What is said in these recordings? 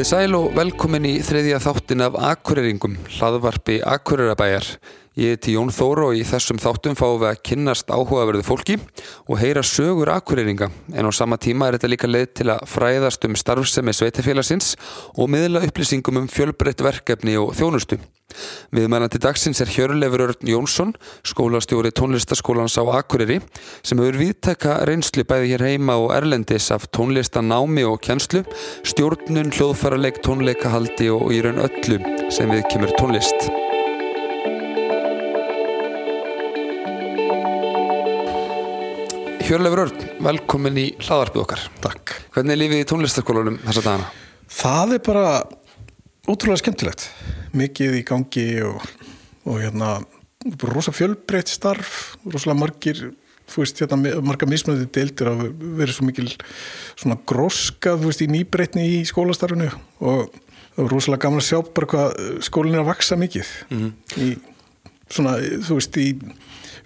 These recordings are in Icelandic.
Komiði sæl og velkomin í þriðja þáttin af Akureyringum, hlaðvarpi Akureyrabæjar. Ég heiti Jón Þóru og í þessum þáttum fáum við að kynnast áhugaverðu fólki og heyra sögur Akureyringa. En á sama tíma er þetta líka leið til að fræðast um starfsemi sveitafélagsins og miðla upplýsingum um fjölbreytt verkefni og þjónustu. Viðmælandi dagsins er Hjörleifur Örn Jónsson, skólastjóri tónlistaskólans á Akureyri, sem hefur viðtaka reynslu bæði hér heima og erlendis af tónlistanámi og kjenslu, stjórnun, hljóðfæraleik, tónleikahaldi og í raun öllu sem við kemur tónlist. Hjörleifur Örn, velkomin í hlaðarpið okkar. Takk. Hvernig er lífið í tónlistaskólanum þessa dagana? Það er bara ótrúlega skemmtilegt. Mikið í gangi og, og hérna, rosa fjölbreytt starf, rosalega margir, þú veist, hérna, marga mismunandi deildir að vera svo mikil svona gróska, þú veist, í nýbreytni í skólastarfinu og það er rosalega gaman að sjá bara hvað skólinn er að vaksa mikið mm. í svona, þú veist, í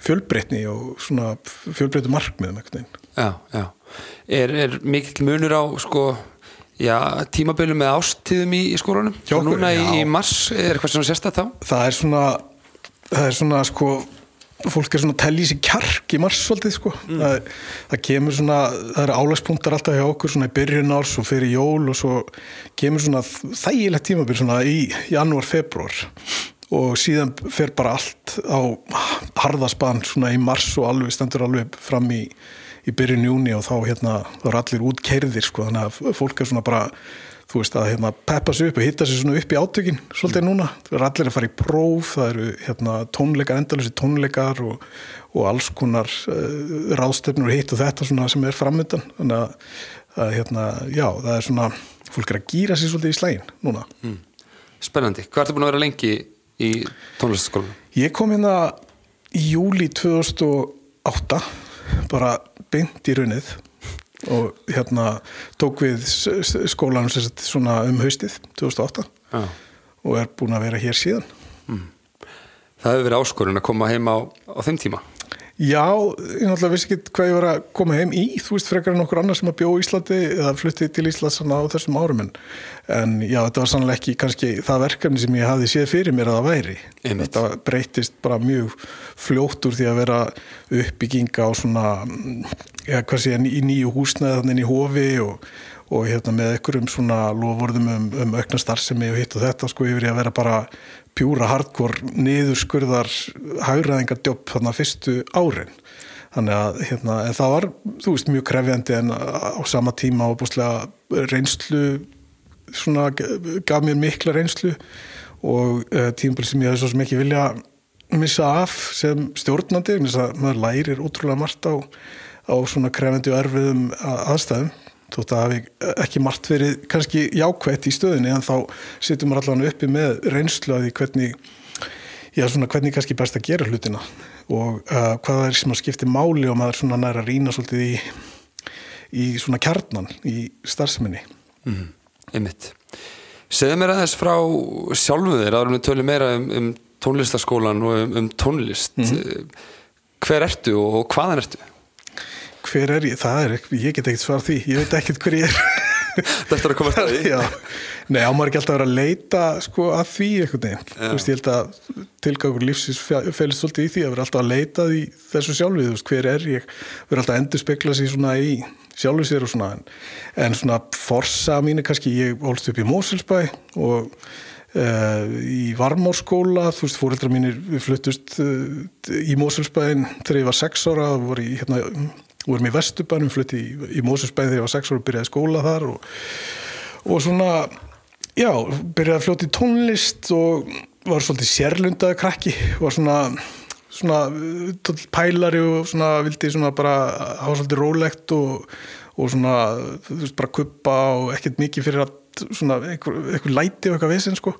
fjölbreytni og svona fjölbreytu markmiðum. Já, já. Er, er mikill munur á sko, já, tímabölu með ástíðum í, í skólanum? Okkur, Núna í, já. í mars, er eitthvað svona sérstætt þá? Það er svona, það er svona sko, fólk er svona í sig kjark í mars svolítið sko. Það, það kemur svona, það eru álagspunktar alltaf hjá okkur svona í byrjun árs og fyrir jól og svo kemur svona þægilegt tímabil svona í janúar, februar og síðan fer bara allt á harðaspann svona í mars og alveg stendur alveg fram í, í byrjun júni og þá hérna þá eru allir útkerðir sko þannig að fólk er svona bara þú veist að hérna peppa sig upp og hitta sig svona upp í átökin svolítið núna, það eru allir að fara í próf það eru hérna tónleikar, endalösi tónleikar og, og alls konar uh, ráðstöfnur og hitt og þetta svona sem er framöndan þannig að, að hérna já, það er svona fólk er að gýra sig svolítið í slægin núna Mm. Spennandi. Hvað ertu búin að vera lengi í tónlistaskólanum? Ég kom hérna í júli 2008 bara beint í runnið og hérna tók við skólanum svona um haustið 2008 Já. og er búin að vera hér síðan. Það hefur verið áskorun að koma heim á, á þeim tíma. Já, ég náttúrulega vissi ekki hvað ég var að koma heim í, þú veist frekar en okkur annar sem að bjó í Íslandi eða flutti til Íslands svona á þessum árum en, en já, þetta var sannlega ekki kannski það verkefni sem ég hafði séð fyrir mér að það væri. Einmitt. Þetta breytist bara mjög fljótt úr því að vera uppbygginga á svona, já, hvað sé ég, í nýju húsnæði þannig inn í hofi og, og hérna með einhverjum svona lofvorðum um, um aukna starfsemi og hitt og þetta sko yfir í að vera bara pjúra hardcore niðurskurðar hagræðingadjópp þarna fyrstu árin. Þannig að hérna, en það var þú veist mjög krefjandi en á sama tíma og bústlega reynslu svona gaf mér mikla reynslu og uh, tímabil sem ég hefði svo sem ekki vilja missa af sem stjórnandi maður lærir ótrúlega margt á, á svona krefjandi og erfiðum aðstæðum þótt að hafi ekki margt verið kannski jákvætt í stöðinni en þá sittum maður allan uppi með reynslu að því hvernig já svona hvernig kannski best að gera hlutina og uh, hvað það er sem að skipti máli og maður svona næra rýna svolítið í, í svona kjarnan í starfseminni Mm. Einmitt. Segðu mér aðeins frá sjálfu þér, en við tölum meira um, um tónlistaskólan og um, um tónlist. Hver ertu og hvaðan ertu? Hver er ég, það er ég get ekkert svar því. Ég veit ekkert hver ég er. Þetta er að koma að því. Já, nei, ámar ekki alltaf að vera að leita sko að því einhvern veginn? Þú veist, ég held að tilgangur lífsins fælist svolítið í því að vera alltaf að leita í þessu sjálfið, þú veist, hver er ég? Vera alltaf að endur spekla sig svona í sjálfið sér og svona en, en svona forsa mín er kannski, ég ólst upp í Moselsbæ og uh, í Varmárskóla, þú veist, fóreldrar mínir við fluttust uh, í Moselsbæin þegar ég var sex ára, voru í hérna vorum í Vesturbænum, flutti í, í Moselsbæin þegar ég var sex ára og byrjaði skóla þar og og svona já, byrjaði að fljóta í tónlist og var svolítið sérlundaði krakki var svona svona pælari og svona vildi svona bara hafa svolítið rólegt og, og svona þú veist bara kuppa og ekkert mikið fyrir að svona einhver læti og eitthvað vesinn sko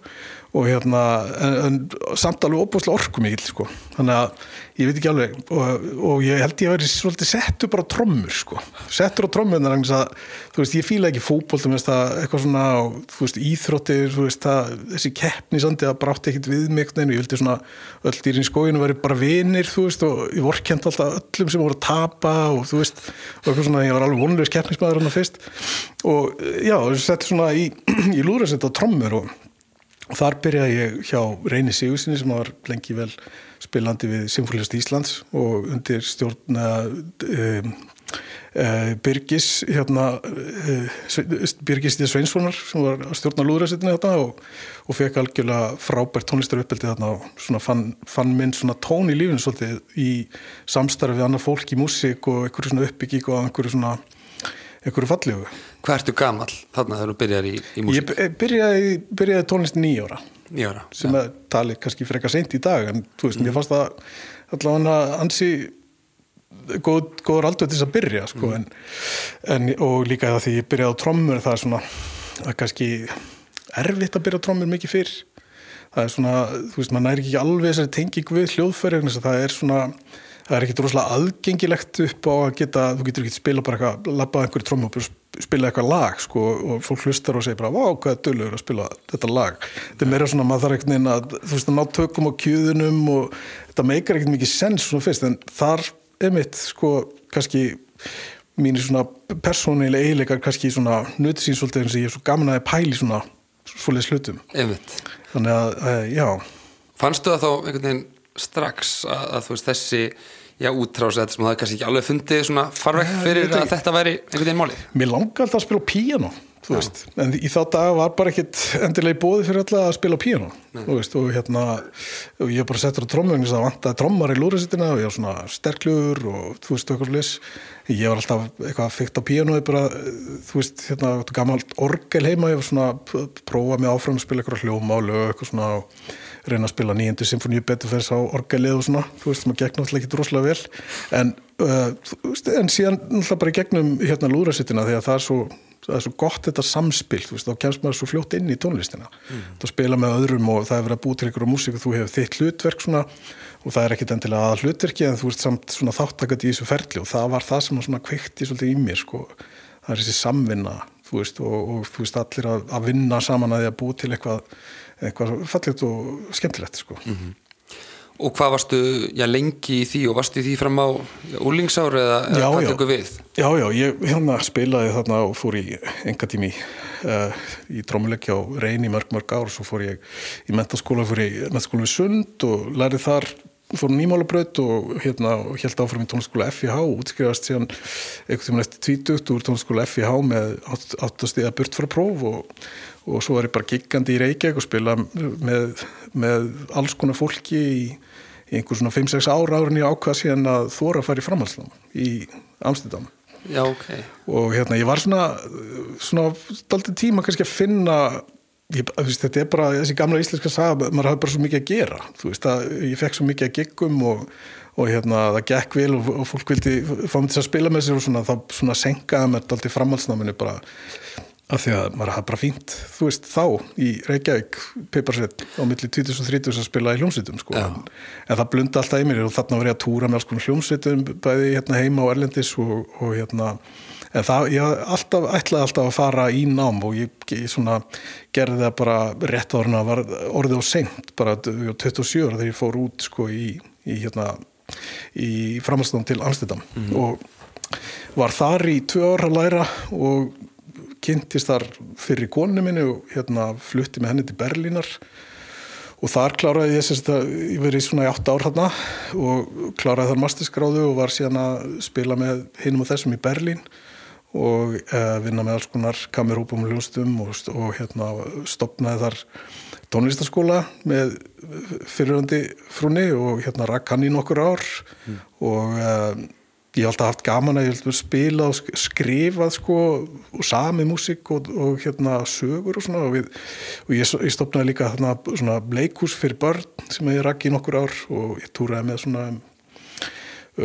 og hérna en, en samt alveg óbúslega orku mikill sko. Þannig að ég veit ekki alveg og, og ég held ég að vera svolítið settur bara trommur sko. Settur á trommunar að þú veist ég fíla ekki að eitthvað svona og, þú veist íþróttir þú veist að þessi keppni sandi að brátti ekkit við mig en ég vildi svona öll dýrin skóinu veri bara vinir þú veist og ég vorkend alltaf öllum sem voru að tapa og þú veist og eitthvað svona ég var alveg vonlegs keppnismæður hann fyrst. Og já, setti svona í, í lúðrasett á trommur og, og þar byrjaði ég hjá Reyni Sigursinni sem var lengi vel spilandi við Sinfólist Íslands og undir stjórn um, uh, Birgis hérna uh, Birgis Stíð Sveinssonar sem var stjórna lúðræsettinu þetta og, og fekk algjörlega frábært tónlistar uppeldi þarna og fann, fann minn svona tón í lífinu svolítið í samstarfi við annað fólk í músík og einhverju svona uppbyggík og einhverju svona einhverju fallegu. Hvað ertu gamal þarna þegar þú byrjar í, í músík? Ég byrjaði, byrjaði tónlist nýjóra nýjóra sem að tali kannski frekar seint í dag en þú veist, mm. ég fannst það allavega ansi góð, góður aldur til þess að byrja sko, mm. en, en, og líka það því ég byrjaði á trommur það er svona, það er kannski erfitt að byrja á trommur mikið fyrr það er svona, þú veist, maður næri ekki alveg þessari tengingu við hljóðfæri það er svona, það er ekki droslega aðgengilegt upp á að geta, þú getur ekki spila bara eitthvað, labbað einhverju trommur og spila eitthvað lag sko og fólk hlustar og segir bara, vá, hvað er dölur að spila þetta lag. Þetta er meira svona, maður þarf veginn að þú veist, að ná tökum á kjöðunum og þetta meikar ekkert mikið sens svona fyrst en þar emitt sko kannski mínir svona persónilega eiginleikar kannski svona nötisín svolítið eins og ég er svo gaman að pæli svona svolítið slutum Einmitt. þannig að, uh, já. Fannstu það þá einhvern veginn strax að, að veist þessi já, útrás eða sem það kannski ekki alveg fundið svona farvekk fyrir að þetta væri einhvern veginn málið? Mér langar alltaf að spila piano en í þá dag var bara ekkit endilega í bóði fyrir alla að spila piano veist, og hérna og ég bara settur á trommugnis að vantaði trommar í lúrasittina og ég var svona sterkluður og þú veist, okkur lis ég var alltaf eitthvað fyrkt á piano bara, þú veist, hérna, gammalt orgel heima, ég var svona prófa mig áfram að spila eitthvað hljómálu og eitthvað svona og reyna að spila nýjendu symfóníu betur þess á orgelið og svona, þú veist, maður gegn náttúrulega ekki droslega vel, en, uh, veist, en síðan náttúrulega bara gegnum hérna lúrasittina því að það er svo það er svo gott þetta samspil veist, þá kemst maður svo fljótt inn í tónlistina mm. þá spila með öðrum og það er verið að búið til ykkur á músík og þú hefur þitt hlutverk svona, og það er ekkit endilega að hlutverki en þú ert samt svona þáttakat í þessu ferli og það var það sem svona kvikti svolítið í mér sko. það er þessi samvinna veist, og, og þú veist allir að, að vinna saman að því að búið til eitthvað, eitthvað fallit og skemmtilegt sko. mm -hmm. Og hvað varstu já, lengi í því og varstu í því fram á úlingsáru eða, hvað tekur við? Já, já, ég hérna spilaði þarna og fór í enga tími uh, í drómuleikja á reyni mörg mörg ár og svo fór ég í mentaskóla, fór ég í mentaskóla við Sund og lærið þar, fór nýmálabraut og hérna og held áfram í tónskóla FIH og útskrifast síðan einhvern tíma eftir tvítugt úr tónskóla FIH með áttast eða burt frá próf og, og svo er ég bara giggandi í Reykjavík og spila með, með alls konar fólki í í einhver svona 5-6 ára árin ég ákvað síðan að þóra að fara í framhalsnám í Amsterdam. Já, ok. Og hérna ég var svona svona daldi tíma kannski að finna ég, veist, þetta er bara þessi gamla íslenska saga, maður hafi bara svo mikið að gera. Þú veist að ég fekk svo mikið að giggum og, og hérna það gekk vel og, og fólk vildi fá mig til að spila með sér og svona, þá svona senkaði mér daldi framhalsnáminu bara af því að maður hafa bara fínt þú veist þá í Reykjavík Peiparsett á milli 2030 að spila í hljómsveitum sko. En, en það blunda alltaf í mér og þarna var ég að túra með alls konar hljómsveitum bæði hérna heima og erlendis og, og hérna en það, ég alltaf, ætlaði alltaf að fara í nám og ég, ég svona gerði það bara rétt var orðið og senkt bara 27 ára þegar ég fór út sko í, í hérna í framhaldsdán til Amsterdam. Mm og var þar í tvö ára að læra og kynntist þar fyrir konu minni og hérna flutti með henni til Berlínar og þar kláraði ég sérst að ég verið svona í 8 ár hérna og kláraði þar masterskráðu og var síðan að spila með hinnum og þessum í Berlín og uh, vinna með alls konar kamerúpum og hljóstum og, og hérna stopnaði þar tónlistaskóla með fyriröndi frúni og hérna rakk hann í nokkur ár mm. og uh, ég hef alltaf haft gaman að hef spila og skrifað sko og sami músík og, og hérna sögur og svona. Og, við, og ég, ég stopnaði líka þarna svona leikús fyrir börn sem ég rakk í nokkur ár og ég túraði með svona um,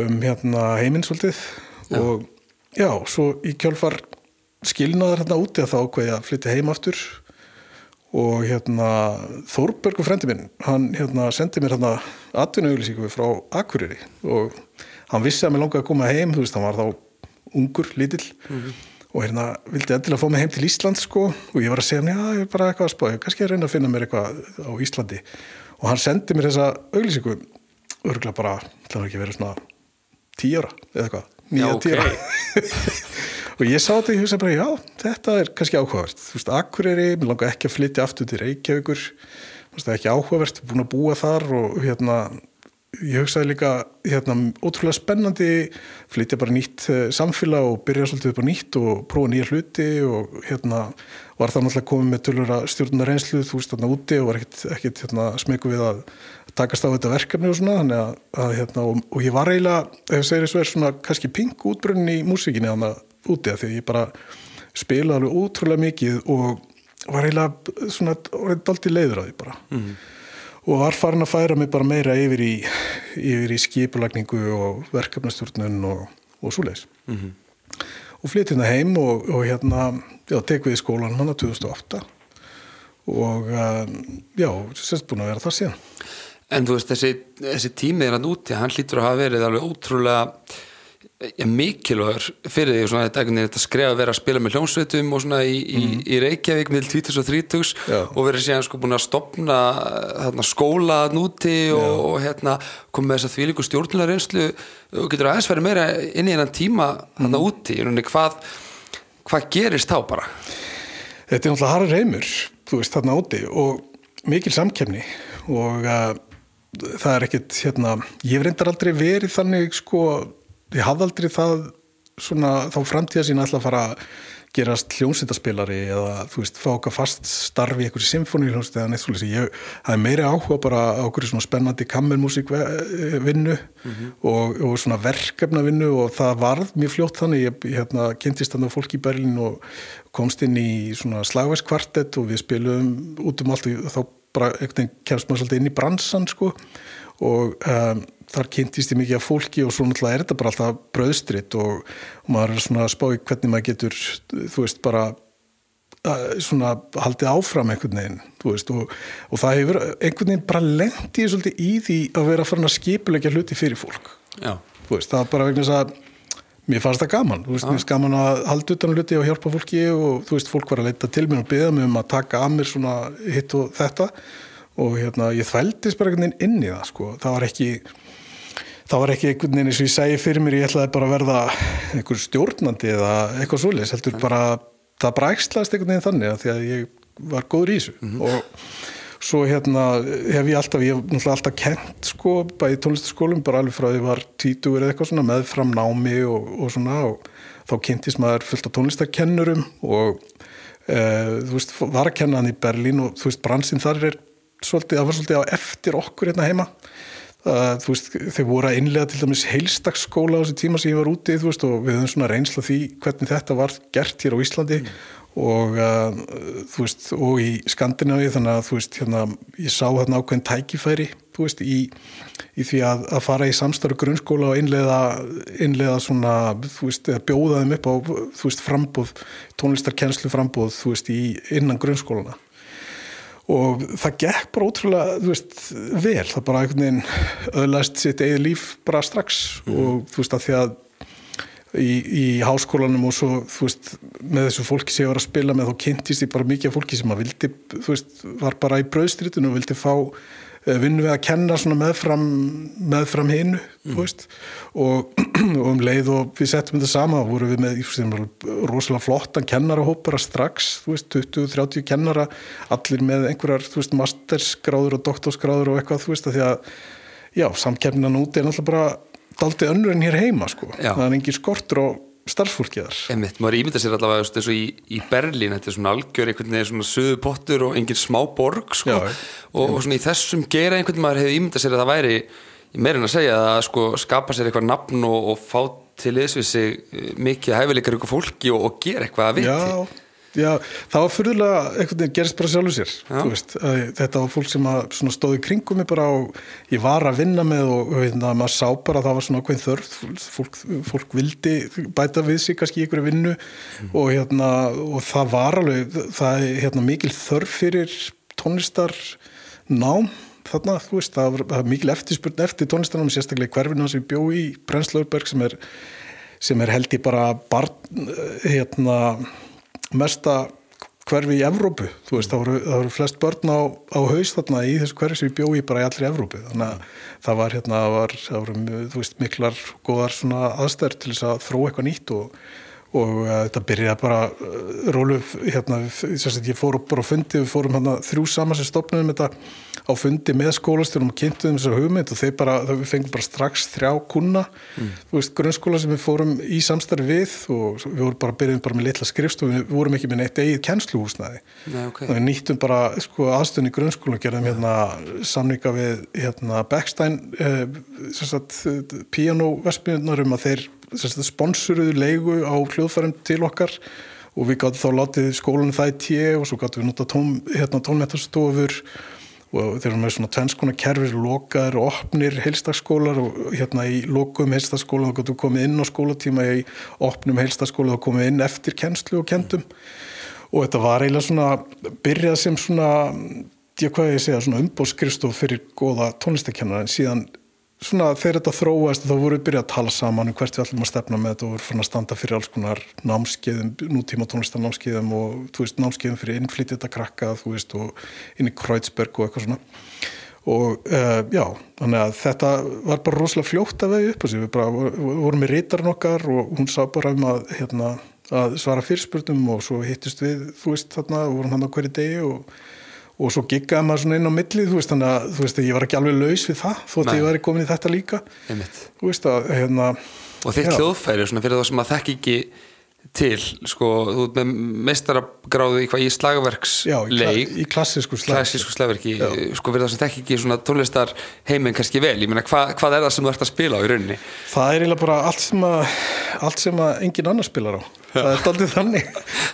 um hérna heiminn svolítið. Já. og já, svo í kjálfar skilnaðar hérna úti að þá hvað ég að flytja heim aftur. Og hérna Þórbergur frendi minn, hann hérna sendi mér hérna atvinnuauðlýsingu frá Akureyri og hann vissi að mér langaði að koma heim þú veist, hann var þá ungur, lítill. Mm -hmm. og hérna vildi endilega fá mig heim til Ísland sko. Og ég var að segja já, ég er bara eitthvað að spá, ég kannski að reyna að finna mér eitthvað á Íslandi. Og hann sendi mér þessa auglísingu örgulega bara, það var ekki verið svona tíu ára eða eitthvað, nýja okay. tíu ára. Og ég sá þetta og ég hugsa bara, já, þetta er kannski áhugavert. Þú veist, Akureyri, mér langar ekki að flytja aftur til Reykjavíkur, þú veist, það er ekki áhugavert búin að búa þar og hérna ég hugsaði líka hérna, ótrúlega spennandi flytja bara nýtt uh, samfélag og byrja svolítið upp á nýtt og prófa nýja hluti og hérna var það náttúrulega komið með tölur að stjórna reynslu þú veist þarna úti og var ekkit, ekkit hérna, smeku við að takast á þetta verkefni og svona að, að hérna og, og ég var eiginlega, ef ég segir þessu er svona kannski pink útbrunni í músíkinni þannig að úti að því ég bara spilaði alveg ótrúlega mikið og var eiginlega svona orðið aldrei leiður að því bara. Mm og var farin að færa mig bara meira yfir í, yfir í skipulagningu og verkefnastjórnun og, og svo leiðis mm -hmm. og flytt hérna heim og, og hérna já, tek við í skólan hann á 2008 og um, já, sérst búin að vera það síðan. En þú veist, þessi, þessi tímið er hann úti, hann hlýtur að hafa verið alveg ótrúlega mikilvægur fyrir því svona, þetta, þetta skref að vera að spila með hljómsveitum og svona í, mm. í, mhm. í Reykjavík með 2030 og verið síðan sko búin að stopna þarna, skóla núti og, og hérna, koma með þess að því líku stjórnulega reynslu og getur aðeins verið meira inn í einan tíma þarna mm. úti hvað, hvað gerist þá bara? Þetta er náttúrulega harður heimur þú veist þarna úti og mikil samkemni og uh, það er ekkit hérna, ég reyndar aldrei verið þannig sko ég hafði aldrei það svona þá framtíða sín alltaf að fara að gerast hljómsýttaspilari eða þú veist, fá okkar fast starfi í einhverju symfóni hljómsýtt eða neitt svolítið ég hafði meiri áhuga bara á okkur svona spennandi kammermusík vinnu mm -hmm. og, og svona verkefna vinnu og það varð mjög fljótt þannig ég hérna, kynntist þannig fólk í Berlin og komst inn í svona slagvæskvartett og við spilum út um allt og þá bara einhvern veginn kemst maður svolítið inn í bransan sko og um, þar kynntist ég mikið af fólki og svo náttúrulega er þetta bara alltaf bröðstritt og, og maður er svona að spá í hvernig maður getur, þú veist, bara svona haldið áfram einhvern veginn, þú veist, og, og það hefur einhvern veginn bara lengt í svolítið í því að vera farin að skipulegja hluti fyrir fólk, Já. þú veist, það er bara vegna þess að mér fannst það gaman, þú veist, mér finnst gaman að halda utan hluti og hjálpa fólki og þú veist, fólk var að leita til mér og beða mér um að taka að mér svona hitt og þetta og hérna, ég þvældist bara einhvern veginn inn í það, sko, það var ekki það var ekki einhvern veginn eins og ég segi fyrir mér ég ætlaði bara að verða einhver stjórnandi eða eitthvað svolítið heldur bara, það bara ægslaðist einhvern veginn þannig að því að ég var góður í þessu. Mm -hmm. og svo hérna hef ég alltaf, ég hef náttúrulega alltaf kent sko, bæði tónlistaskólum, bara alveg frá því að ég var títugur eða eitthvað svona, meðfram námi og, og svona og þá kynntist maður fullt af tónlistakennurum og e, þú veist, var að kenna hann í Berlín og þú veist, bransinn þar er svolítið, það var svolítið á eftir okkur hérna heima Uh, veist, þau voru að innlega til dæmis heilstaksskóla á þessu tíma sem ég var úti veist, og við höfum svona reynsla því hvernig þetta var gert hér á Íslandi mm. og, uh, veist, og í Skandinavi þannig að hérna, ég sá þarna ákveðin tækifæri í, í því að, að fara í samstarfu grunnskóla og innlega, innlega svona, bjóða þeim upp á frambóð, tónlistarkennslu frambóð í, innan grunnskólana og það gekk bara ótrúlega veist, vel, það bara einhvern veginn öðlæst sitt eigið líf bara strax mm. og þú veist að því að í, í háskólanum og svo veist með þessu fólki sem ég var að spila með þá kynntist ég bara mikið af fólki sem að vildi þú veist var bara í bröðstritunum og vildi fá vinnum við að kenna meðfram, meðfram hinnu mm. og, og um leið og við settum þetta sama voru við með rosalega flottan kennarahópara strax 20-30 kennara allir með einhverjar veist, mastersgráður og doktorsgráður og eitthvað veist að því að já, samkemnan úti er náttúrulega bara daldið önnur en hér heima sko. það er engin skortur og starffólki þar. Einmitt, maður ímynda sér allavega eins og í, í Berlín þetta er svona algjör, einhvern veginn svona söðu pottur og engin smá borg sko. Já, og, og svona í þessum gera einhvern maður hefur ímynda sér að það væri meirinn að segja að sko skapa sér eitthvað nafn og, og fá til þess við sig eh, mikið hæfileikar ykkur fólki og, og gera eitthvað að viti. Já Já, það var fyrirlega einhvern veginn gerist bara sjálfur sér veist, þetta var fólk sem stóði kringum mig bara og ég var að vinna með og veitna, maður sá bara að það var svona okkur þörf, fólk, fólk vildi bæta við sig kannski í einhverju vinnu mm. og, hérna, og það var alveg það er hérna, mikil þörf fyrir tónlistar nám þarna, þú veist, það var mikil eftirspurn eftir tónlistarnám, sérstaklega hverfina sem bjó í Brennslaugberg sem er sem er held í bara barn, hérna mesta hverfi í Evrópu, þú veist, það voru, það voru flest börn á, á haus þarna í þessu hverfi sem við bjóði bara í allri Evrópu. Þannig að það var hérna, það voru, þú veist, miklar góðar svona aðstæður til þess að þróa eitthvað nýtt og, og uh, þetta byrjaði bara uh, rólu, hérna, sagt, ég fór bara á fundi, við fórum hérna þrjú saman sem stopnum þetta á fundi með skólastjórum og kynntuðum þessar hugmynd og þeir bara, við fengum bara strax þrjá kuna, mm. þú veist, grunnskóla sem við fórum í samstarfi við og við vorum bara byrjuðum bara með litla skrifst og við vorum ekki með neitt eigið kennsluhúsnaði okay. við nýttum bara, sko, aðstöðin í grunnskóla og gerðum hérna samninga við hérna Beckstein eh, pianoversmiðunar um að þeir sponsoruðu leigu á hljóðfærum til okkar og við gáttum þá látið skólanum það í tíu og svo gáttum við nota tón, hérna, tónmetarstofur og þeir eru með svona tvennskona kerfir lokaður og opnir heilstaskólar og hérna í lokum heilstaskóla þá gáttum við komið inn á skólatíma í opnum heilstaskóla þá komið inn eftir kennslu og kendum og þetta var eiginlega svona byrjað sem svona ég hvað ég segja svona umbóðskristof fyrir goða tónlistakennar en síðan svona þegar þetta þróast þá voru við byrjað að tala saman um hvert við ætlum að stefna með þetta og voru fann að standa fyrir alls konar námskeiðum, nútíma tónlistarnámskeiðum og þú veist námskeiðum fyrir innflytjita krakka þú veist og inn í Kreutzberg og eitthvað svona. Og uh, já, þannig að þetta var bara rosalega fljótt að vegi upp og við bara vorum með rítarinn okkar og hún sá bara um að, hérna, að svara fyrirspurnum og svo hittist við þú veist þarna, vorum hann á hverju degi og og svo giggaði maður svona inn á milli þú veist þannig að þú veist ég var ekki alveg laus við það þótt ég var komin í þetta líka. Þú veist að hérna og þitt hljóðfæri svona fyrir það sem að þekk ekki til sko, þú veit með mestaragráðu í hvað í slagverksleik. í klassísku slagverki sko fyrir það sem þekk ekki svona tónlistar heiminn kannski vel, ég meina hva, hvað er það sem þú ert að spila á í rauninni? Það er eiginlega bara allt sem að allt sem að engin annar spilar á það er aldrei þannig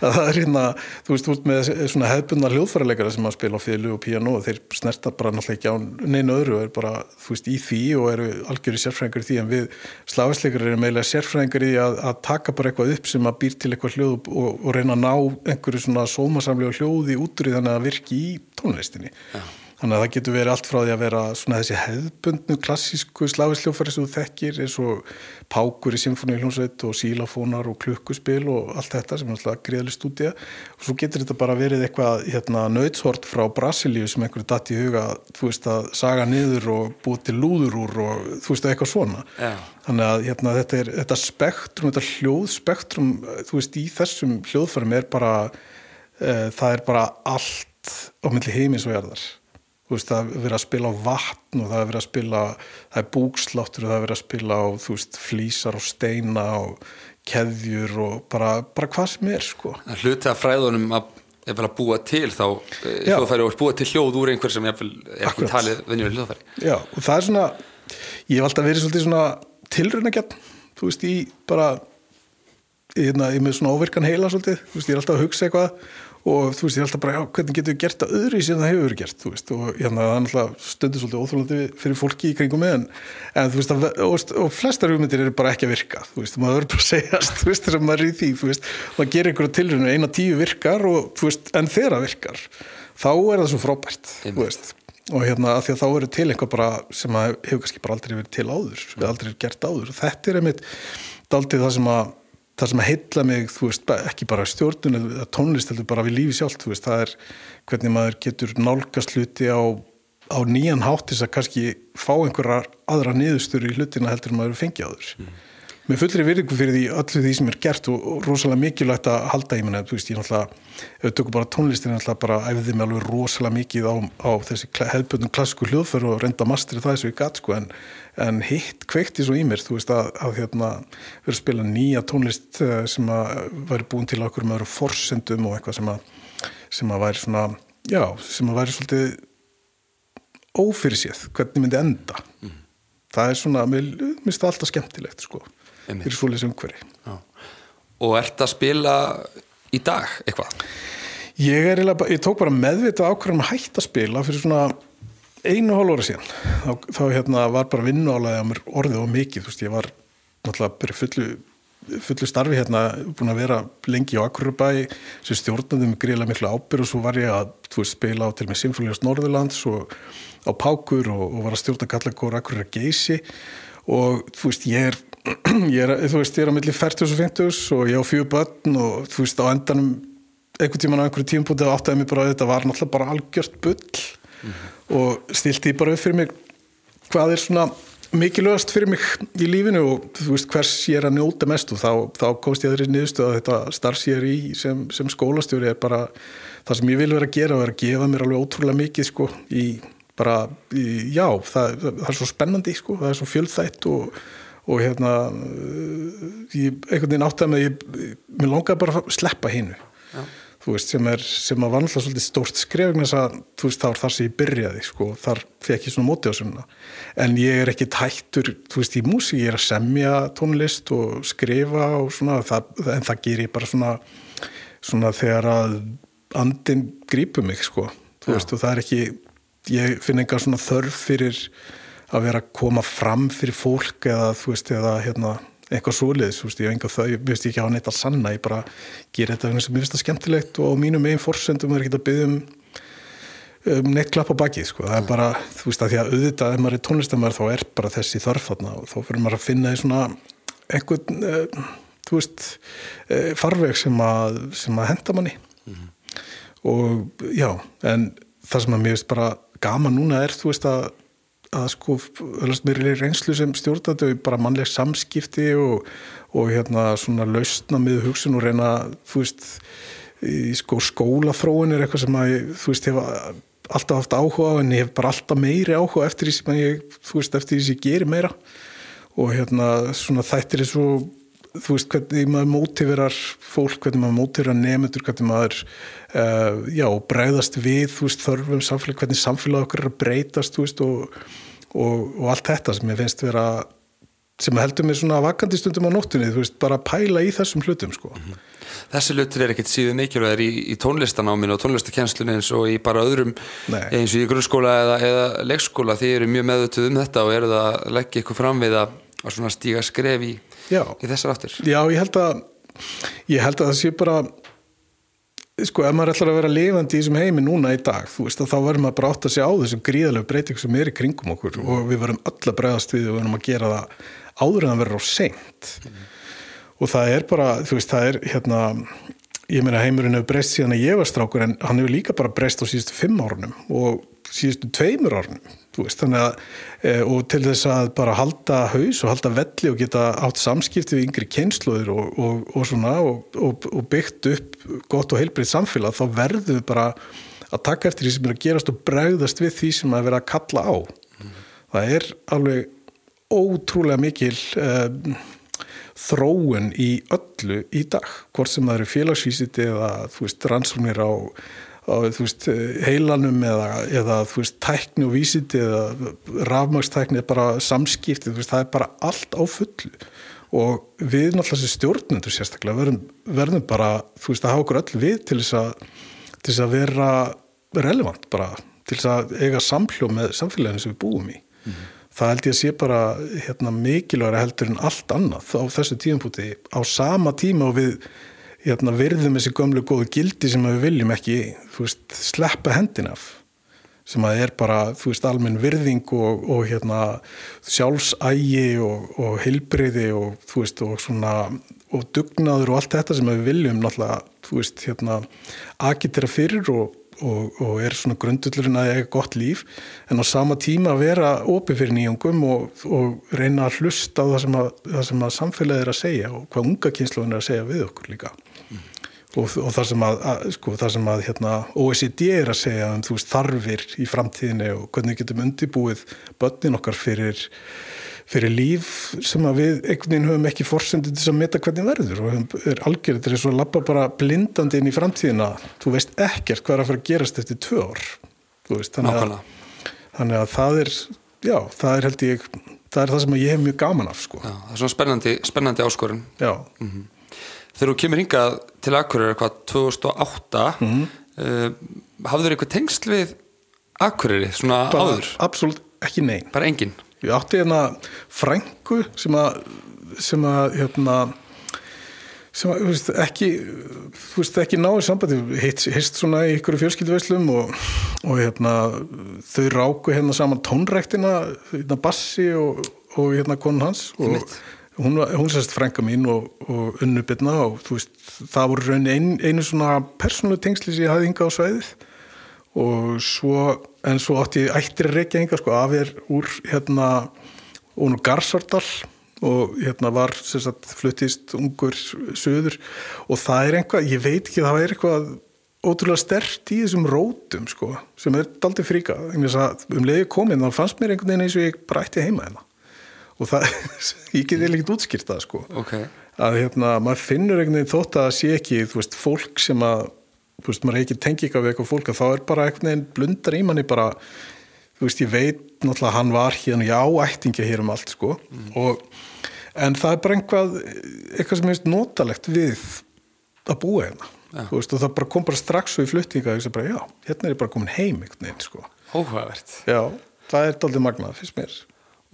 að það er hérna, þú veist, út með svona hefbundna hljóðfærarleikara sem að spila á fílu og piano og þeir snerta bara náttúrulega ekki á neina öðru og er bara, þú veist, í því og eru algjörði sérfræðingar í því en við sláðisleikar eru meðlega sérfræðingar í að, að taka bara eitthvað upp sem að býr til eitthvað hljóð og, og reyna að ná einhverju svona sómasamlega hljóði útrúið þannig að virki í tónlistinni. Já Þannig að það getur verið allt frá því að vera svona þessi hefðbundnu klassísku slavisljófari sem þú þekkir eins og pákur í symfóníuljónsveit og sílafónar og klukkuspil og allt þetta sem er alltaf greiðli stúdía. Og svo getur þetta bara verið eitthvað hérna, nöðshort frá Brasilíu sem einhverju datt í huga þú veist að saga niður og búið til lúður úr og þú veist eitthvað svona. Yeah. þannig að hérna, þetta, er, þetta spektrum, þetta hljóðspektrum þú veist í þessum hljóðfærum er bara uh, það er bara allt á milli heimins og erðar Veist, það er verið að spila á vatn og það er verið að spila, það er búksláttur og það er verið að spila á, þú veist, flísar og steina og keðjur og bara, bara hvað sem er, sko. Hluti að fræðunum að, að búa til þá eh, hljóðfæri og búa til hljóð úr einhver sem er ekki talið venjuleg hljóðfæri. Já, og það er svona, ég hef alltaf verið svolítið svona tilröðnagjarn, þú veist, í bara, ég er með svona óvirkan heila svolítið, þú veist, ég er alltaf að hugsa eitthvað og þú veist, ég er alltaf bara, já, hvernig getur við gert það öðru sem það hefur verið gert, þú veist, og hérna, það er alltaf stundur svolítið óþrólandi fyrir fólki í kringum með en, en þú veist, að, og, og flestar hugmyndir eru bara ekki að virka, þú veist, maður verður bara að segjast, þú veist, þess að maður er í því, þú veist, maður gerir einhverju tilröðinu, eina tíu virkar og, þú veist, en þeirra virkar, þá er það svo frábært, þú veist, og hérna, að því að þá eru til einhver bara sem hefur kannski bara aldrei verið til áður, aldrei það sem að heitla mig, þú veist, ekki bara stjórnun eða tónlist, heldur bara við lífi sjálf, þú veist, það er hvernig maður getur nálgast hluti á, á nýjan háttis að kannski fá einhverjar aðra niðurstur í hlutina heldur maður fengi áður. Mm með fullri virðingu fyrir því öllu því sem er gert og, og rosalega mikilvægt að halda í minna, þú veist, ég náttúrulega ef við tökum bara tónlistin, ég náttúrulega bara æfði mig alveg rosalega mikið á, á þessi hefðbundum klassíku hljóðför og reynda mastri það eins og ég gatt, sko, en, en hitt kveikti svo í mér, þú veist, að, að hérna, vera að spila nýja tónlist eh, sem að væri búin til okkur með forsendum og eitthvað sem að sem að væri svona, já, sem að væri svolítið ófyrirséð, hvernig myndi enda mm. það er svona, mér finnst fyrir svoleiðs umhverfi. Og ert að spila í dag eitthvað? Ég, er, ég tók bara meðvita ákveðum að hætta að spila fyrir svona einu hálf óra síðan. Þá, þá hérna, var bara vinnuálaði á mér orðið og mikið, veist, ég var náttúrulega bara fullu, fullu starfi hérna, búin að vera lengi á Akurubæ sem stjórnandi með gríðilega miklu ábyrg og svo var ég að, veist, spila á til með Sinfóliast Norðurlands og á Pákur og, og var að stjórna Kallakóra Akureyra Geysi. Og þú veist, ég er ég er, þú veist, ég er á milli 40 og 50 og ég á fjögur börn og þú veist, á endanum einhvern tíman á einhverju tímpútið áttaði mig bara að þetta var náttúrulega bara algjört bull mm -hmm. og stilti ég bara upp fyrir mig hvað er svona mikilvægast fyrir mig í lífinu og þú veist hvers ég er að njóta mest og þá, þá komst ég aðrið niðurstu að þetta starfs ég er í sem, sem skólastjóri er bara það sem ég vil vera að gera og vera að gefa mér alveg ótrúlega mikið sko í bara, í, já, það, það er svo spennandi sko, það er svo fjöldþætt og, og hérna ég, einhvern veginn átti að með ég, mér langaði bara að sleppa hinnu þú veist, sem er, sem að var náttúrulega svolítið stórt skref að, þú veist, það var þar sem ég byrjaði sko, þar fekk ég svona móti á svona en ég er ekki tættur, þú veist, í músík. Ég er að semja tónlist og skrifa og svona, það, en það ger ég bara svona, svona þegar að andin grípur mig, sko. Þú veist, Já. og það er ekki ég finn enga svona þörf fyrir að vera að koma fram fyrir fólk eða, þú veist, eða hérna eitthvað svoleiðis, þú veist, ég hef enga þau, ég veist ekki á neitt að sanna, ég bara ger þetta sem ég finnst það skemmtilegt og á mínum einn fórsendum er ekki að byggja um, um neitt klapp á bakið, sko, það er bara, þú veist, að því að auðvitað ef maður er tónlistamæður þá er bara þessi þarfatna og þá fyrir maður að finna í svona einhvern, uh, þú veist, uh, farveg sem að, sem að henda manni mm -hmm. og já, en það sem að mér veist bara gaman núna er, þú veist, að að sko, mér er reynslu sem stjórnandi bara mannleg samskipti og, og hérna svona lausna með hugsun og reyna þú veist, í sko skólafróin er eitthvað sem að þú veist, hefa alltaf haft áhuga á en ég hef bara alltaf meiri áhuga eftir því sem ég, þú veist, eftir því sem ég gerir meira. Og hérna svona þættir er svo þú veist hvernig maður mótiverar fólk, hvernig maður mótiverar nefndur, hvernig maður uh, já, bregðast við, þú veist, þörfum samfélag, hvernig samfélag okkur er að breytast, þú veist, og, og, og allt þetta sem ég finnst vera, sem heldur mér svona vakandi stundum á nóttunni, þú veist, bara pæla í þessum hlutum, sko. Mm -hmm. Þessi hlutur er ekkert síðan mikilvægir í, í tónlistanáminu og tónlistakennslunni eins og í bara öðrum, Nei. eins og í grunnskóla eða, eða leikskóla, þið eru mjög meðutuð um þetta og eru það að leggja ykkur fram við að, að stíga skref í í þessar áttir Já, ég held að ég held að það sé bara sko, ef maður ætlar að vera lifandi í þessum heimi núna í dag, þú veist, þá verður maður bara átt að segja á þessum gríðalegu breyting sem er í kringum okkur mm. og við verðum öll að bregðast við og verðum að gera það áður en það verður á seint mm. og það er bara, þú veist, það er hérna, ég meina heimurinn hefur breyst síðan að ég var strákur en hann hefur líka bara breyst á síðustu fimm árunum og síðustu tveimur árunum Veist, að, e, og til þess að bara halda haus og halda velli og geta átt samskipti við yngri kynsluður og, og, og, svona, og byggt upp gott og heilbreytt samfélag þá verður bara að taka eftir því sem er að gerast og bregðast við því sem að vera að kalla á mm. það er alveg ótrúlega mikil um, þróun í öllu í dag hvort sem það eru félagsvísiti eða þú veist rannsóknir á á veist, heilanum eða, eða veist, tækni og vísiti eða rafmagstækni eða bara samskipti veist, það er bara allt á fullu og við náttúrulega sem stjórnundur sérstaklega verðum, verðum bara að hafa okkur öll við til þess að, til þess að vera relevant bara til þess að eiga samhljó með samfélaginu sem við búum í mm -hmm. það held ég að sé bara hérna, mikilvægara heldur en allt annað á þessu tíumpúti á sama tíma og við hérna, virðum þessi gömlu góðu gildi sem við viljum ekki veist, sleppa hendin af sem að er bara, þú veist, almenn virðing og, og hérna sjálfsægi og, og hilbriði og þú veist, og svona og dugnaður og allt þetta sem við viljum náttúrulega, þú veist, hérna agitera fyrir og, og er svona grundullurinn að eiga gott líf en á sama tíma að vera opið fyrir nýjungum og reyna að hlusta á það sem að, að samfélagið er að segja og hvað unga kynsluðin er að segja við okkur líka og, og það sem að, að, sko, það sem að hérna, OECD er að segja um veist, þarfir í framtíðinni og hvernig getum undibúið börnin okkar fyrir, fyrir líf sem að við einhvern veginn höfum ekki fórsendið til að meta hvernig verður. Og er algjörður þess að lappa bara blindandi inn í framtíðina. Þú veist ekkert hvað er að fara að gerast eftir tvö ár. Veist, þannig, að, þannig að það er já, það er held ég það er það sem ég hef mjög gaman af sko. já, það er svona spennandi, spennandi áskorun. Já. Mm -hmm þegar þú kemur hingað til Akureyri eitthvað 2008 mm -hmm. uh, hafður þér eitthvað tengsl við Akureyri svona bara, áður? Absolut ekki neinn bara enginn? Ég átti hérna frængu sem að sem að hérna sem að, þú veist, ekki þú veist, ekki náðu sambandi heist svona í ykkur fjölskylduveislum og, og hérna þau ráku hérna saman tónræktina hérna bassi og, og hérna konun hans og hún, hún sérst frænka mín og, og unnubitna og þú veist það voru raun ein, einu svona persónu tengsli sem ég hafði hingað á sveiðið og svo en svo átti ég ættir reykja hinga sko af er úr hérna og nú Garsardal og hérna var sagt, fluttist ungur söður og það er einhvað, ég veit ekki það er eitthvað ótrúlega stert í þessum rótum sko, sem er aldrei fríka um leiði komin, þá fannst mér einhvern veginn eins og ég bara ætti heima hérna og það, ég get eða ekkert útskýrt það sko okay. að hérna, maður finnur einhvern veginn þótt að það sé ekki þú veist, fólk sem að þú veist, maður ekki tengi ekki af eitthvað fólk að þá er bara einhvern veginn blundar í manni bara þú veist, ég veit náttúrulega að hann var hérna, já, ættingi hér um allt sko mm. og, en það er bara einhvað eitthvað sem er notalegt við að búa hérna ja. veist, og það bara kom bara strax svo í fluttinga og ég segi bara, já, hérna er ég bara komin heim einhvern veginn sko Óhugavert Já, það er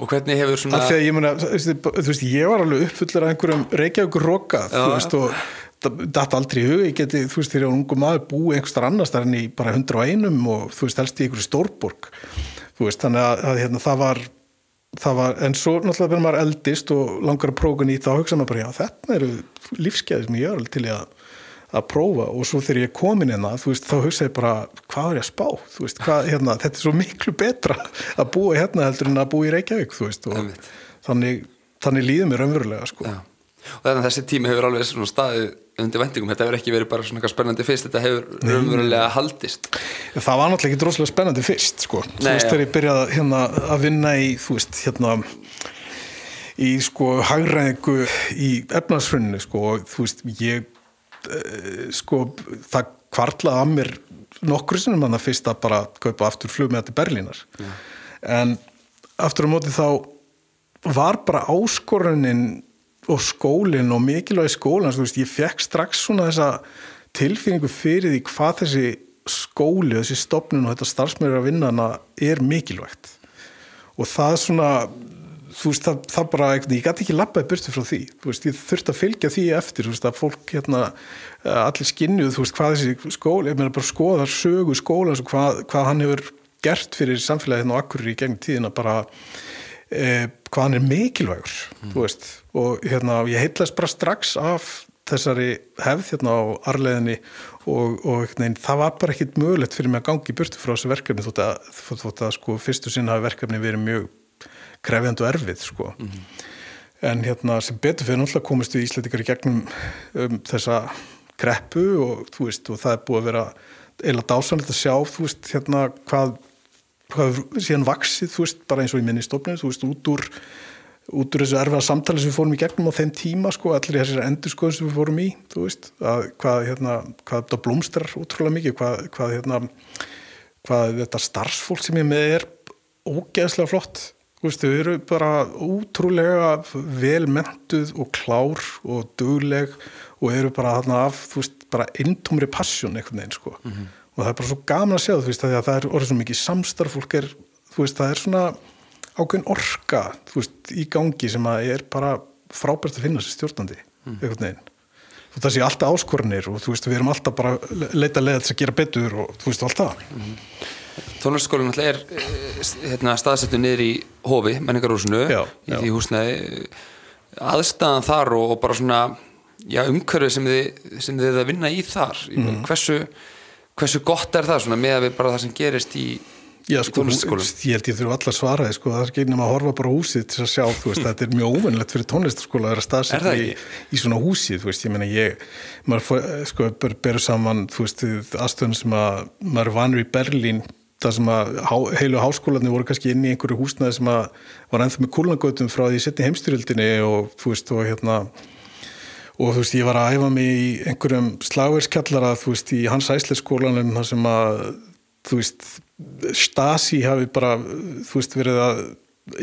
Og hvernig hefur svona Þegar ég meina, þú veist, ég var alveg uppfullur af einhverjum reykjavíkur roka, þú veist, og þetta aldrei í hug, ég geti, þú veist, þegar ég var ungu maður búið einhverstar annars þar enn í bara 101 og þú veist, helst í einhverju stórborg. Þú veist, þannig að, að hérna, það var það var, en svo náttúrulega verður maður eldist og langar að prófa nýtt þá hugsa maður bara, já, þetta eru lífskeiði sem ég er alveg til að, að prófa og svo þegar ég er komin hérna, veist, þá hugsa ég bara hvað er ég að spá, veist, hvað, hérna þetta er svo miklu betra að búa hérna heldur en að búa í Reykjavík, veist þannig, þannig líður mér umverulega, sko. Og þannig að þessi tími hefur alveg svona staðið undir vendingum, þetta hefur ekki verið bara svona spennandi fyrst, þetta hefur umverulega haldist. Það var náttúrulega ekki droslega spennandi fyrst, sko. Nei, þú veist, þegar ég byrjaði hérna að vinna í, þú veist, hérna í sko hagræðingu í efnarsfrunni, sko, og þú veist, ég sko, það kvartlaði að mér nokkru sinum að það fyrst að bara kaupa aftur flug með þetta Berlínar. Ja. En aftur á móti þá var bara áskorunin og skólinn og mikilvægi skólans, þú veist, ég fekk strax svona þessa tilfinningu fyrir því hvað þessi skóli, þessi stopnun og þetta starfsmjörður að vinna hana er mikilvægt og það svona þú veist, það, það bara, ég gæti ekki lappaði burtu frá því, veist, ég þurfti að fylgja því eftir, veist, að fólk hérna allir skinnuð, þú veist, hvað þessi skóli ég meina bara skoða sögu skólans og hvað, hvað hann hefur gert fyrir samfélagið og akkurir í gegnum tíðina bara eh, hvað hann er mikilvægur mm. og hérna, ég heitlast bara strax af þessari hefð hérna á arleðinni og, og nein, það var bara ekkit mögulegt fyrir mig að gangi burtu frá þessu verkefni þótt að, þótt að sko, fyrstu sinna hafi verkefni verið mjög krefjand og erfið sko. mm -hmm. en hérna sem betur fyrir náttúrulega komist við Íslandikar í gegnum um, þessa kreppu og, veist, og það er búið að vera eila dásanlegt að sjá veist, hérna, hvað hvað síðan vaksið, veist, bara eins og í minni stofnum, þú veist, út úr út úr þessu erfiða samtali sem við fórum í gegnum á þeim tíma, sko, allir í þessari endurskoðum sem við fórum í, þú veist, að hvað hérna, hvað þetta blómstrar útrúlega mikið hvað, hvað hérna hvað þetta starfsfólk sem ég með er ógeðslega flott þau eru bara útrúlega velmentuð og klár og dugleg og eru bara hérna af, þú veist, bara intumri passjón einhvern veginn, sko mm -hmm og það er bara svo gaman að sjá þú veist að það er orðið svo mikið samstarf fólk er, þú veist, það er svona ákveðin orka, þú veist, í gangi sem að er bara frábært að finna sér stjórnandi, mm. einhvern veginn og það sé alltaf áskornir og þú veist, við erum alltaf bara leita þess að gera betur og þú veist, alltaf mm. Tónarskólinn alltaf er eh, hérna, staðsettu niður í hofi, menningarhúsinu í já. því húsnæði aðstæðan þar og, og bara svona já, umhverfið sem þið, sem þið að vinna í þar, mm. hversu hversu gott er það svona með að við bara það sem gerist í Já, sko, ég held ég þurfu allar svaraði sko, það er ekki nefn að horfa bara húsið til að sjá þú veist, þetta er mjög óvennilegt fyrir tónlistarskóla að vera staðsett í, í svona húsið þú veist, ég meina ég maður sko, berur saman, þú veist aðstöðun sem að maður vanur í Berlín það sem að heilu háskólanir voru kannski inn í einhverju húsnaði sem að var ennþá með kúlnagötum frá því setni heimstyrildinni og þú veist, og hérna og þú veist ég var að æfa mig í einhverjum slagverðskjallara þú veist í hans æsleikskólanum þar sem að þú veist Stasi hafi bara þú veist verið að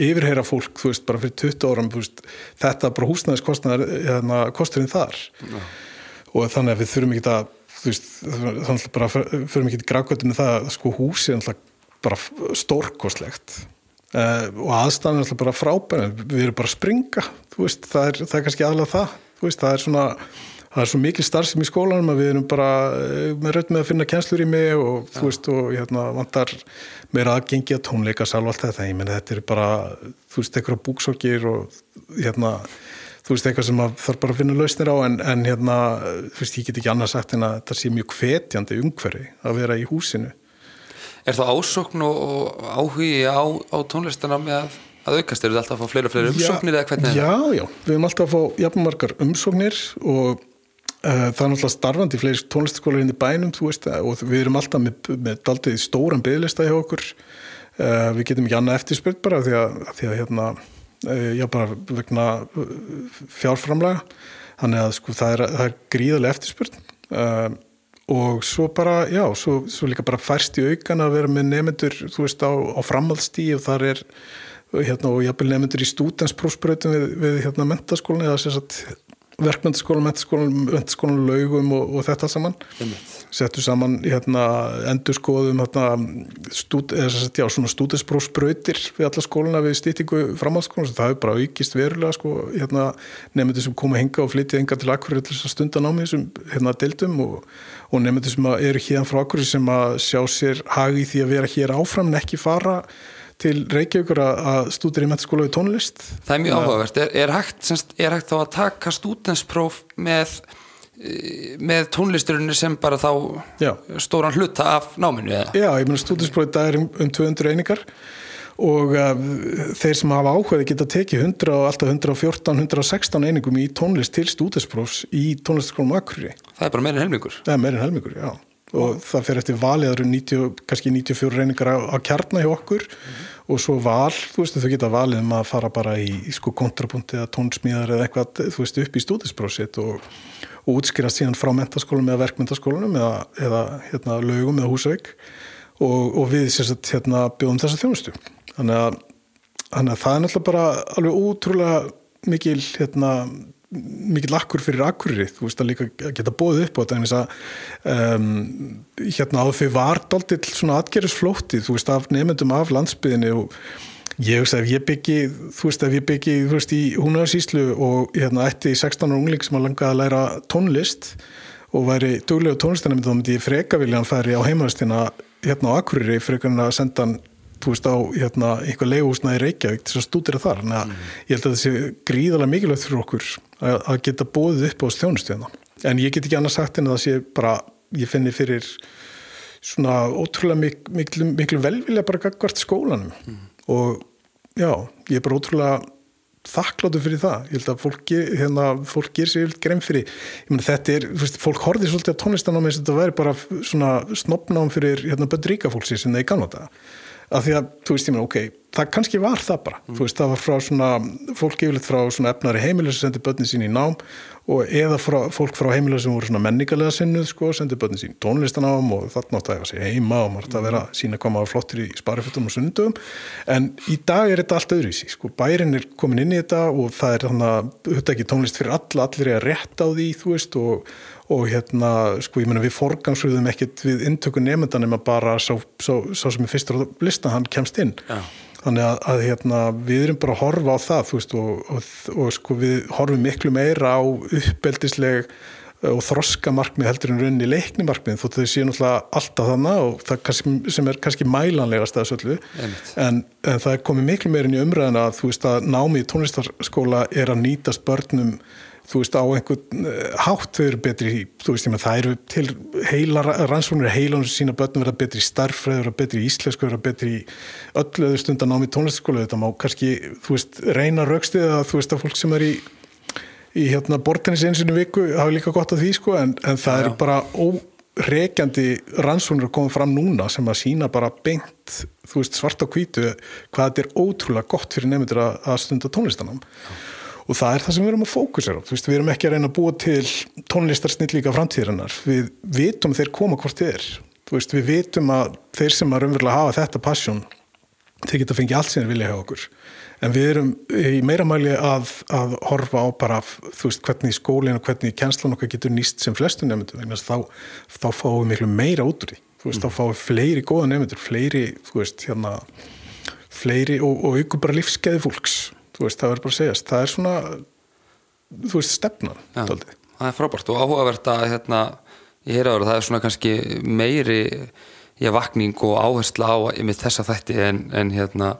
yfirheyra fólk þú veist bara fyrir 20 áram veist, þetta bara húsnæðiskostnaðar hérna, kosturinn þar ja. og þannig að við þurfum ekki að þú veist þannig bara þurfum ekki að grákvöldinu það að sko húsi er bara stórkostlegt uh, og aðstæðan er bara frábæð við erum bara að springa veist, það, er, það er kannski aðlað það veist, það er svona það er svo mikil starfsum í skólanum að við erum bara eh, með raut með að finna kjenslur í mig og ja. þú veist og hérna vantar meira aðgengi að tónleika sálf allt þetta, ég menn þetta er bara þú veist, eitthvað búksokir og hérna, þú veist, eitthvað sem þarf bara að finna lausnir á en, en hérna þú veist, ég get ekki annað sagt en að þetta sé mjög hvetjandi umhverfi að vera í húsinu. Er það ásokn og áhugi á, á tónlistana með að, að aukast? Eru þetta alltaf að fá fleiri og fleiri umsóknir eða hvernig já, já, við erum alltaf að fá jafnmargar umsóknir og uh, það er náttúrulega starfandi fleiri tónlistaskólar inn í bænum veist, og við erum alltaf með, með daldið stóran byggðlista hjá okkur. Uh, við getum ekki annað eftirspurt bara því að, því að hérna, já bara vegna fjárframlega þannig að sko það er, það er gríðarlega eftirspurt og svo bara, já, svo, svo líka bara færst í aukan að vera með nefnendur þú veist á, á framhaldstíð og þar er hérna og jafnvel nefnendur í stúdensprófsbröðum við, við hérna mentaskólan eða sérstaklega verkmyndaskólan, mentaskólan, mentaskólan laugum og, og þetta saman settu saman hérna endurskoðum hérna stúd, stúdensprófsbröðir við alla skóluna við stýtingu framhaldsskólan það hefur bara aukist verulega sko hérna nefnendur sem koma hinga og flytja hinga til akkurir til þess að stunda námi þessum hérna deildum og og nefndir sem eru hérna frá okkur sem að sjá sér hagi því að vera hér áfram en ekki fara til Reykjavíkur að stúdur í metaskóla við tónlist. Það er mjög áhugavert. Er, er, hægt, semst, er hægt þá að taka stúdenspróf með, með tónlisturinn sem bara þá Já. stóran hluta af náminu? Eða? Já, ég meina stúdensprófið það er um, um 200 einingar og uh, þeir sem hafa áhugaði geta tekið 100 og alltaf 114, 116 einingum í tónlist til stúdinsprófs í tónlistskólum Akureyri. Það er bara meirinn helmingur? Það er meirinn helmingur, já. Og það fer eftir valiðar kannski 94 einingar á, á kjarnar hjá okkur. Mm og svo val, þú veist, þau geta valið um að fara bara í, í sko kontrapunti eða tónsmíðar eða eitthvað, þú veist, upp í stúdinsprófsitt og, og útskýrast síðan frá mentaskólum eða verkmyndaskólunum eða, eða hérna, lögum eða húsauk og, og við sérstaklega hérna, bjóðum þessa þjónustu. Þannig að, þannig að það er náttúrulega bara alveg útrúlega mikil hérna, mikil akkur fyrir akkurir þú veist að líka geta bóðið upp á þetta en þess að um, hérna á því var daldill svona atgerðisflótti þú veist af nefndum af landsbyðinni og ég veist að ég byggi þú veist ef ég byggi þú veist í húnarsýslu og hérna ætti 16 ára ungling sem að langa að læra tónlist og væri duglegu tónlistanemnd þá myndi ég freka vilja hann færi á heimaðastina hérna á akkuriri freka hann að senda hann þú veist á hérna, einhver leiðhúsna í Reykjavík að stúdira þar. En mm. ég held að það sé gríðarlega mikilvægt fyrir okkur að, að geta bóðið upp á stjónustíðana en ég get ekki annað sagt en að það sé bara ég finni fyrir svona ótrúlega miklu, miklu, miklu velvilja bara gagvart skólanum. Mm. og já, ég er bara ótrúlega þakkláttu fyrir það, ég held að fólk, hérna, fólk ger sér grein fyrir ég menn þetta er, veist, fólk horfið svolítið á tónlistanámi eins og þetta væri bara svona snopnám fyrir hérna bönn ríka fólksins en það er kannvata að því að, þú veist, ég meina, ok, það kannski var það bara, mm. þú veist, það var frá svona fólk yfirleitt frá svona efnari heimilis sem sendi börnin sín í nám og eða frá, fólk frá heimilis sem voru svona menningarlega sinnuð, sko, sendi börnin sín tónlistanám og þarna átt að hefa sig heima og maður átt að vera sína koma flottir í sparifötum og sundum, en í dag er þetta allt öðruvísi, sko, bærin er komin inn í þetta og það er þannig að þetta ekki tónlist fyrir alla, allir er að rétta á því, þú veist, og og hérna, sko, ég menna við forgansröðum ekkert við intöku nefndan nema bara sá, sá, sá sem er fyrstur á lista, hann kemst inn. Já. Þannig að, að hérna, við erum bara að horfa á það, veist og, og, og sko við horfum miklu meira á uppeldisleg eh, og þroska markmið heldur en rauninni leikni markmið þóttu þau séu náttúrulega alltaf þannig og það kannski, sem er kannski mælanlegast að þessu öllu. En, en það er komið miklu meirinn í umræðina að þú veist að námið í tónlistarskóla er að nýtast börnum þú veist á einhvern eh, hátt þau eru betri þú veist ég með það eru til heila rannsóknir heilanum sína börnum verða betri verða betri í íslensku verða betri í öllu öðu stundan á mig tónlistaskóla þetta má kannski, þú veist, reyna raukstið að þú veist að fólk sem er í í hérna bortennis einsinu viku hafa líka gott að því sko en, en það eru bara óreikjandi rannsóknir að koma fram núna sem að sína bara beint, þú veist, svart á kvítu hvað þetta er ótrúlega gott fyrir nefndir að, að stunda tónlistanam Já og það er það sem við erum að fókusera á. Veist, við erum ekki að reyna að búa til tónlistarsnill líka framtíðarinnar. Við vitum þeir koma hvort er. Veist, við vitum að þeir sem að raunverulega hafa þetta passjón þeir geta fengið allt sem þeir vilja hjá okkur. En við erum í meira mæli að, að horfa á bara veist, hvernig skólinn og hvernig kjenslan okkar getur nýst sem flestu nefndur þá, þá fáum við miklu meira út úr því. Mm. þá fáum við fleiri góða nefndur fleiri, hérna, fleiri og, og ykkur bara lífskeiði fólks þú veist, það verður bara að segjast. Það er svona, þú veist, stefnan ja, það er frábært og áhugavert að hérna, ég heyra ára það er svona kannski meiri ég vakning og áhersla á þessa þætti en, en hérna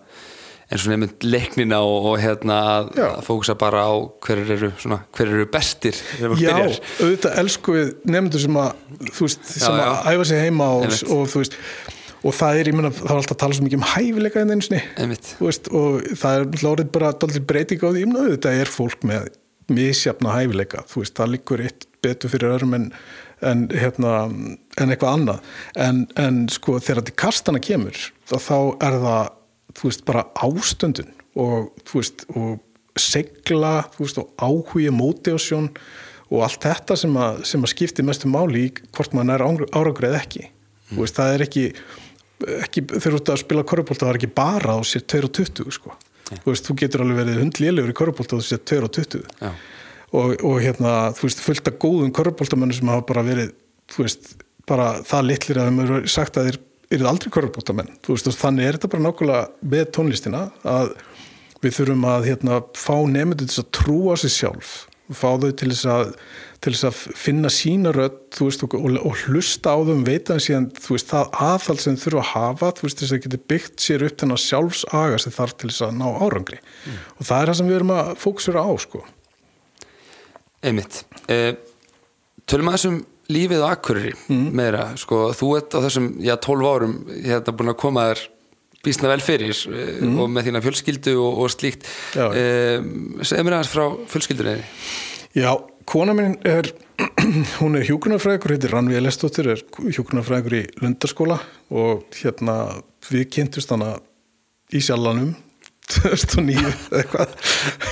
en svona einmitt leiknina og, og hérna að, að fókusa bara á hverjur eru, svona, hverjur eru bestir Já, auðvitað elsku við nefndur sem að þú veist, sem já, já. að æfa sig heima og, og þú veist og það er, ég meina, það er alltaf að tala svo mikið um hæfileika en einu sinni. Einmitt. Þú veist, og það er orðið bara dálítið breyting á því, ég meina, þetta er fólk með misjafna hæfileika, þú veist, það liggur eitt betur fyrir öðrum en, en, hérna, en eitthvað annað. En, en sko þegar þetta kastana kemur þá, er það, þú veist, bara ástöndun og þú veist, og segla, þú veist, og áhugi mótiásjón og allt þetta sem að, sem að skipti mestu máli í hvort maður er árangrið ekki. Þú veist, það er ekki, ekki þegar þú ert að spila korrupólta, það er ekki bara á sér 2.20 sko. Þú veist, þú getur alveg verið hundlélegur í korrupólta og þú sér 2.20 og, og hérna, þú veist, fullt af góðum korrupóltamennu sem hafa bara verið þú veist, bara það litlir að þeim eru sagt að þeir eru aldrei korrupóltamenn þú veist, þannig er þetta bara nákvæmlega með tónlistina að við þurfum að hérna, fá nefndu til að trúa sér sjálf fá þau til þess að, til þess að finna sína rödd veist, og, og, hlusta á þau veita en síðan veist, það aðfald sem þau þurfa að hafa veist þess að það getur byggt sér upp þennan sjálfsaga sem þarf til þess að ná árangri mm. og það er það sem við erum að fókusura á sko. Einmitt eh, Tölum að þessum lífið og akkurri mm. meira, sko, þú ert á þessum já, 12 árum, hérna búin að koma þér bísna vel fyrir mm. og með þína fjölskyldu og, og slíkt. Um, segð mér aðeins frá fjölskyldunni Já, kona minn er hún er hjókunarfræðingur heitir Rannvi Lestóttir, er hjókunarfræðingur í Lundarskóla og hérna við kynntust hana í sjálfanum 2009 eitthvað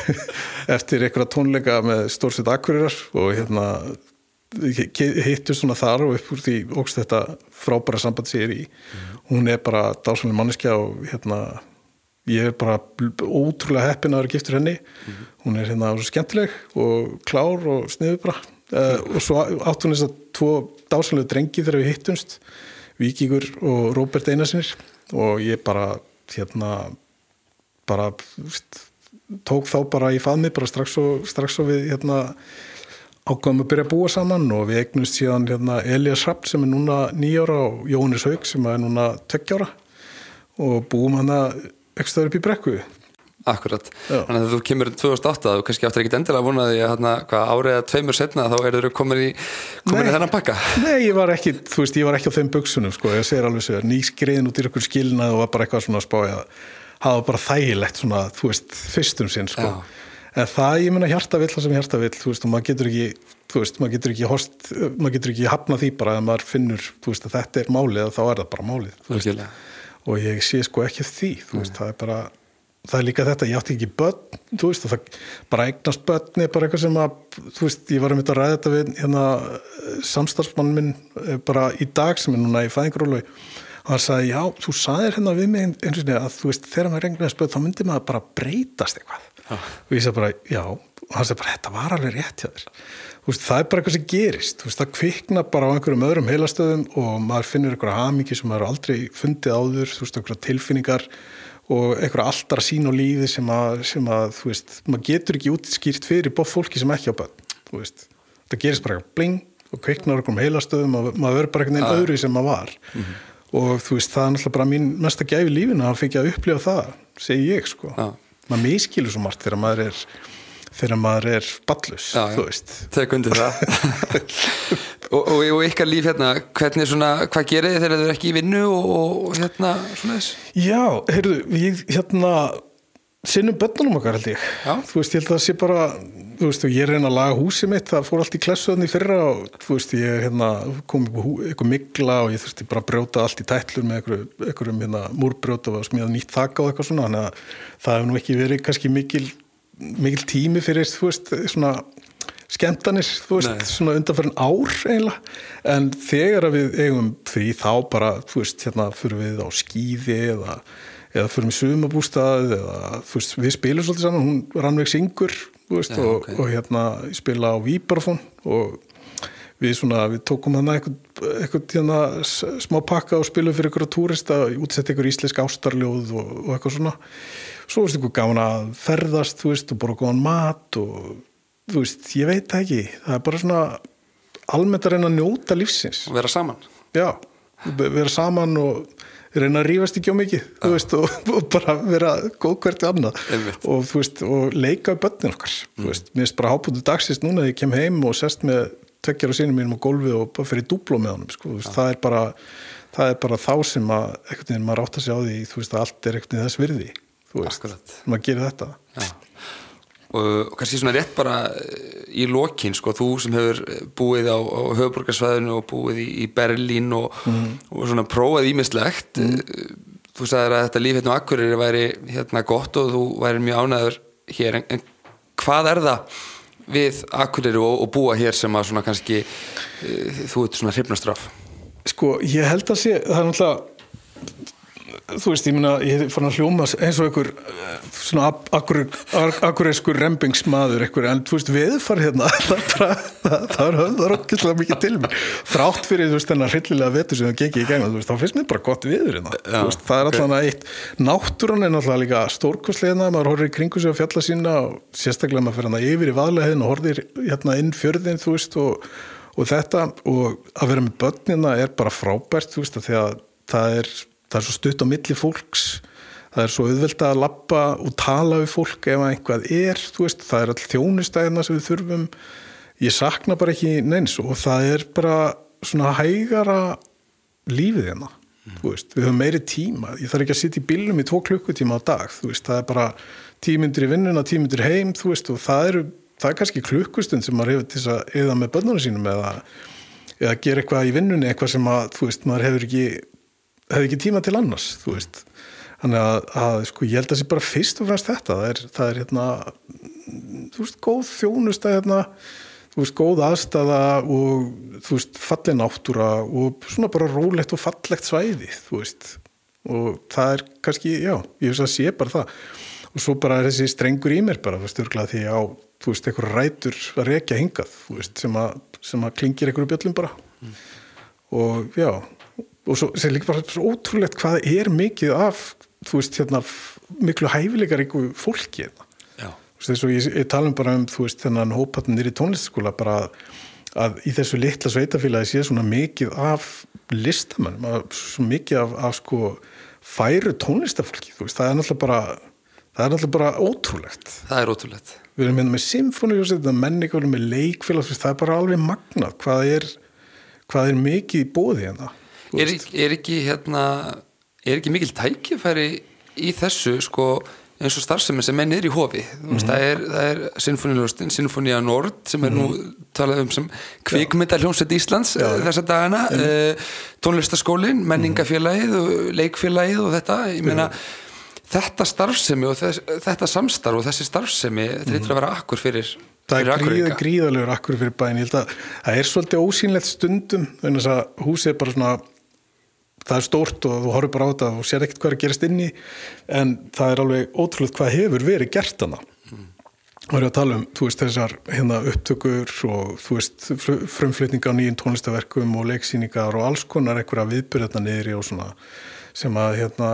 eftir eitthvað tónleika með stórsett akkurirar og hérna hittu svona þar og upp úr því ógst þetta frábæra samband sér í. Mm. hún er bara dásanlega manneskja og hérna ég er bara ótrúlega heppin að vera giftur henni. Mm. hún er hérna skemmtileg og klár og sniður bara. Uh, og svo átt hún þess að tvo dásanlega drengi þegar við hittumst Víkingur og Róbert Einarsinir og ég bara hérna bara tók þá bara í faðmi bara strax og, strax og við hérna ákvæmum að byrja að búa saman og við eignumst síðan hérna, Elias Rapp sem er núna nýjára og Jónis Haug sem er núna tveggjára og búum hann að stöður upp í brekku. Akkurat, Já. þannig að þú kemur 2008 og kannski áttur ekkit endilega að vona því að árið að tveimur setna þá er þau komin í, komin í þennan pakka. Nei, ég var ekki, þú veist, ég var ekki á þeim buksunum sko, ég segir alveg sér, nýskriðin út í okkur skilnað og var bara eitthvað svona að spája var bara þægilegt svona, þú veist, fyrstum sinn sko. Já en það ég menna hjarta vill það sem hjarta vill þú veist og maður getur ekki þú veist maður getur ekki host maður getur ekki hafna því bara að maður finnur veist að þetta er málið þá er það bara málið og ég sé sko ekki því veist það er bara það er líka þetta ég átti ekki börn þú veist og það bara eignast börn er bara eitthvað sem að þú veist ég var um þetta að ræða þetta við hérna samstarfsmann minn eh, bara í dag sem er núna í fæðingurólu og hann sagði já þú sagðir hérna við mig eins og því að þú veist þegar maður regnast börn þá myndir maður bara breytast eitthvað og ég sagði bara, já og hann sagði bara, þetta var alveg rétt hjá þér. Veist, það er bara eitthvað sem gerist. Veist, það kvikna bara á einhverjum öðrum heilastöðum og maður finnur einhverja hamingi sem maður aldrei fundið áður, þú veist, einhverja tilfinningar og einhverja alltaf sín og lífi sem að, sem að, þú veist maður getur ekki útskýrt fyrir bóð fólki sem ekki á bönn, þú veist. Það gerist bara bling og kviknar einhverjum heilastöðum og maður verður bara einhvern veginn öðru sem maður var. Mm -hmm. og þú veist, það er náttúrulega bara mín mesta gæfi lífin að fengja að upplifa það, segi ég sko. Já maður miskilur svo margt þegar maður er þegar maður er ballus Þau kundi það. Og, og, og ykkar líf hérna hvernig svona, hvað gerir þið þegar þið er ekki í vinnu og, og hérna svona þess? Já, heyrðu, við hérna sinnum börnunum okkar held ég Já. þú veist, ég held að það sé bara þú veist, ég reyna að laga húsið mitt það fór allt í klessuðinni fyrra og þú veist, ég hérna, kom eitthvað mikla og ég þurfti bara að brjóta allt í tætlur með einhverjum hérna, múrbrjóta og smíða nýtt þakka og eitthvað svona þannig að það hefur nú ekki verið kannski mikil, mikil tími fyrir þú veist, svona skemmtanir, þú veist, Nei. svona undanferðin ár eiginlega, en þegar við eigum því þá bara, þú veist, hérna fyrir við á skýði eða eða fyrir við sumabústað eða þú veist, við spilum svolítið saman, hún rannveik syngur veist, ja, og, okay. og hérna spila á Víbarfón og við, svona, við tókum hana eitthvað, eitthvað hérna, smá pakka og spilum fyrir ykkur á túrista, útsett ykkur íslensk ástarljóð og, og eitthvað svona. Svo veist ykkur gafin að ferðast þú veist og bara góðan mat og þú veist, ég veit ekki. Það er bara svona almennt að reyna að njóta lífsins. Og vera saman. Já, vera saman og reyna að rífast ekki á mikið ah. veist, og, og bara vera góð hvert annað og, veist, og leika bönnin okkar mm. mér finnst bara hábútið dagsist núna að ég kem heim og sest með tveggjara sínum mínum á gólfi og bara fyrir dúbló með honum sko. ja. það, er bara, það er bara þá sem að einhvern veginn maður átt að sjá því þú veist að allt er einhvern veginn þess virði þú veist, maður gerir þetta Já. Og kannski svona rétt bara eh, í lokin sko, þú sem hefur búið á, á höfuborgarsvæðinu og búið í, í Berlín og, mm. og svona prófað ímislegt mm. þú sagðið að þetta líf hérna á Akkurir væri hérna gott og þú væri mjög ánæður hér en, en hvað er það við Akureyri og, og búa hér sem að svona kannski þú ert svona hrifnastraf? Sko, ég held að sé, það er náttúrulega þú veist, ég minna, ég hef fann að hljóma eins og einhver eh, svona akureiskur rembingsmaður einhver, en þú veist, viðfar hérna það, er okkurlega mikið til mér, þrátt fyrir þú veist þennan hryllilega vetur sem það gengið í gæna þá finnst mér bara gott viður hérna Já, veist, það er alltaf okay. eitt, náttúran er náttúrulega líka stórkostleina, maður horfir í kringu sig á fjalla sína og sérstaklega maður fyrir hérna yfir í vaðlegaðin og horfir hérna inn fjörðin þú veist og, og þetta og að vera með börnina er bara frábært þú veist að því að það er það er svo stutt á milli fólks. Það er svo auðvelt að lappa og tala við fólk ef einhvað er veist, það er all þjónustæðina sem við þurfum. Ég sakna bara ekki neins og það er bara svona hægara lífið hérna mm. við höfum meiri tíma, ég þarf ekki að sitja í bílum í tvo klukkutíma á dag veist, það er bara tímyndir í vinnuna, tímyndir heim veist, og það er, það er kannski klukkustund sem maður hefur til þess að eða með börnunum sínum eða, eða gera eitthvað í vinnunni eitthvað sem að, veist, maður hefur ekki hefði ekki tíma til annars þú veist. Þannig að, að sko, ég held að það sé bara fyrst og fremst þetta. Það er, það er hérna þú veist, góð þjónusta hérna þú veist, góð aðstæða og þú veist, fallin áttúra og svona bara rólegt og fallegt svæði þú veist. Og það er kannski, já, ég veist að sé bara það. Og svo bara er þessi strengur í mér bara, þú veist, örglað því á þú veist, einhver rætur að rekja hingað þú veist, sem að, sem að klingir einhverju bjöllum bara. Mm. og já og svo er líka bara svo ótrúlegt hvað er mikið af þú veist hérna miklu hæfilegar ykkur fólki hérna. þess að ég, ég tala um bara um þú veist þennan hópatnir í tónlistaskóla bara að, að í þessu litla sveitafélagi sé svona mikið af listamannum, svo mikið af, af sko færu tónlistafólki þú veist það er náttúrulega bara það er náttúrulega bara ótrúlegt. Það er ótrúlegt. Við erum hérna með symfóni, menningur með leikfélag, það er bara alveg magnat hvað er, hvað er mikið í bóði hérna er, er ekki hérna er ekki mikil tækifæri í þessu sko eins og starfsemi sem er niður í hofi? Mm -hmm. það er, er Sinfoníljóstin, Sinfoníja Nord sem er nú mhm. talað um sem kvikmyndaljónsett Íslands Já. þessa dagana. Mm -hmm. tónlistaskólin, menningafélagið og leikfélagið og þetta. Ég meina þetta starfsemi og þess, þetta samstarf og þessi starfsemi þetta er eitthvað að vera akkur fyrir Það er gríða, gríðalegur akkur fyrir bæin, ég held að það er svolítið ósýnlegt stundum þannig að húsið er bara svona það er stórt og þú horfður bara á þetta og sér ekkert hvað er að gerast inni en það er alveg ótrúlega hvað hefur verið gert hana mm. og er að tala um, veist, þessar hérna, upptökur og veist frumflutninga á nýjum tónlistaverkum og leiksýningar og alls konar eitthvað viðbyrðna niðri og svona sem að hérna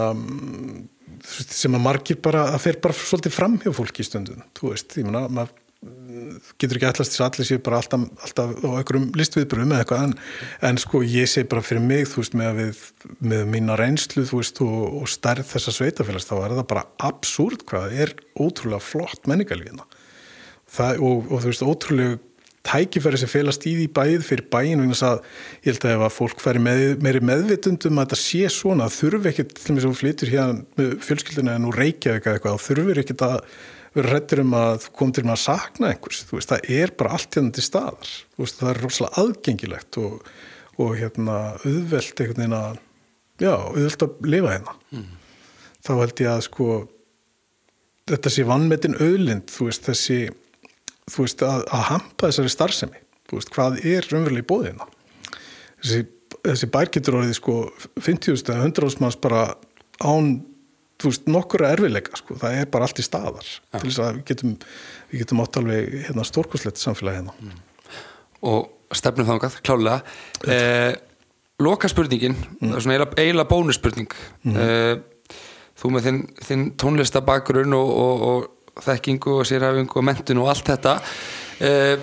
sem að margir bara, það fer bara svolítið fram hjá fólki í stundun, þú veist, ég menna maður getur ekki allast þess að allir séu bara alltaf, alltaf á einhverjum listviðbrum eða eitthvað en, en sko ég segi bara fyrir mig þú veist með, við, með mína reynslu þú veist og, og stærð þessa sveitafélags þá er það bara absúrt hvað það er ótrúlega flott menningalíðina og, og þú veist ótrúlega tækifæri sem félast í því bæð fyrir bæin og að ég held að ef að fólk færi með, meiri meðvitundum að þetta sé svona þurfi ekkit til og með sem flytur hérna fjölskyldina en nú reykja eitthvað þurfur ekkit að vera hrettir um að kom til maður að sakna einhvers, þú veist, það er bara allt hérna til staðar, þú veist, það er rosalega aðgengilegt og, og hérna auðvelt einhvern veginn að já, auðvelt að lifa hérna. Mm. þá held ég að sko þetta sé vannmetin auðlind, þú veist, þessi þú veist, að, að hampa þessari starfsemi, þú veist, hvað er raunverulega í bóðina þessi, þessi bær getur orðið sko 50.000 eða 100.000 manns bara án þú veist, nokkura erfileika sko, það er bara allt í staðar ja. til þess að við getum, við getum átt alveg hérna, stórkoslegt samfélagi hérna mm. og stefnum þangað, klálega eh, loka spurningin mm. er svona eiginlega, eiginlega bónusspurning mm. eh, þú með þinn, þinn tónlistabakgrunn og, og, og þekkingu og sérhæfingu og mentun og allt þetta eh,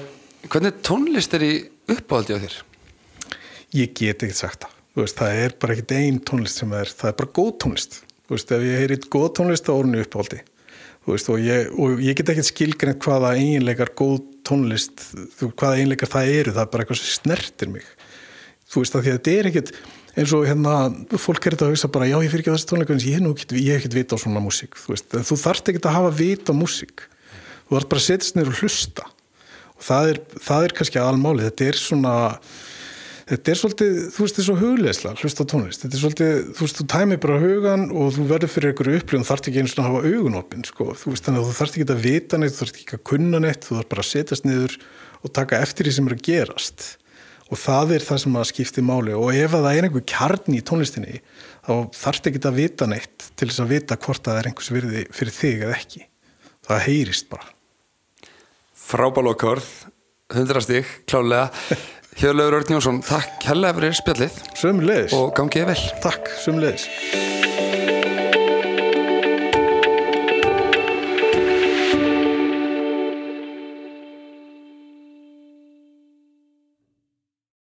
hvernig tónlist er í uppáhaldi á þér? Ég get ekki sagt það veist, það er bara ekkit einn tónlist sem er það er bara góð tónlist þú veist, ef ég heyrit góð tónlist þá er hún uppáldi þú veist, og ég, og ég get ekki skilgreint hvaða eiginleikar góð tónlist hvaða einleikar það eru, það er bara eitthvað sem snertir mig. Þú veist að því að þetta er ekkit eins og hérna, fólk er þetta að hugsa bara já ég fyrir ekki þessi tónleika en ég, hef ekkit vita á svona músík, þú veist, en þú þarft ekkit að hafa vita á músík, þú þarf bara að setjast neyru og hlusta. Og það er, það er kannski aðalmáli, þetta er svona þetta er svolítið, þú veist, er svo hugleisla hlusta á tónlist, þetta er svolítið þú veist, þú tæmir bara hugan og þú verður fyrir einhverju upplifun, þarft ekki einu svona að hafa augunopin sko, þú veist, þannig að þú þarft ekki að vita neitt þú þarft ekki að kunna neitt, þú þarf bara að setjast niður og taka eftir því sem er að gerast. Og það er það sem að skipti máli. Og ef það er einhver kjarni í tónlistinni þá þarft ekki að vita neitt til þess að vita hvort það er einhvers virði fyrir þig eða ekki. Það heyrist bara. Frábálokkorð, hundrastík, klálega Hjörlegur Örn Jónsson, takk hella fyrir spjallið. Sömmulegis og gangið vel. Takk, sömmulegis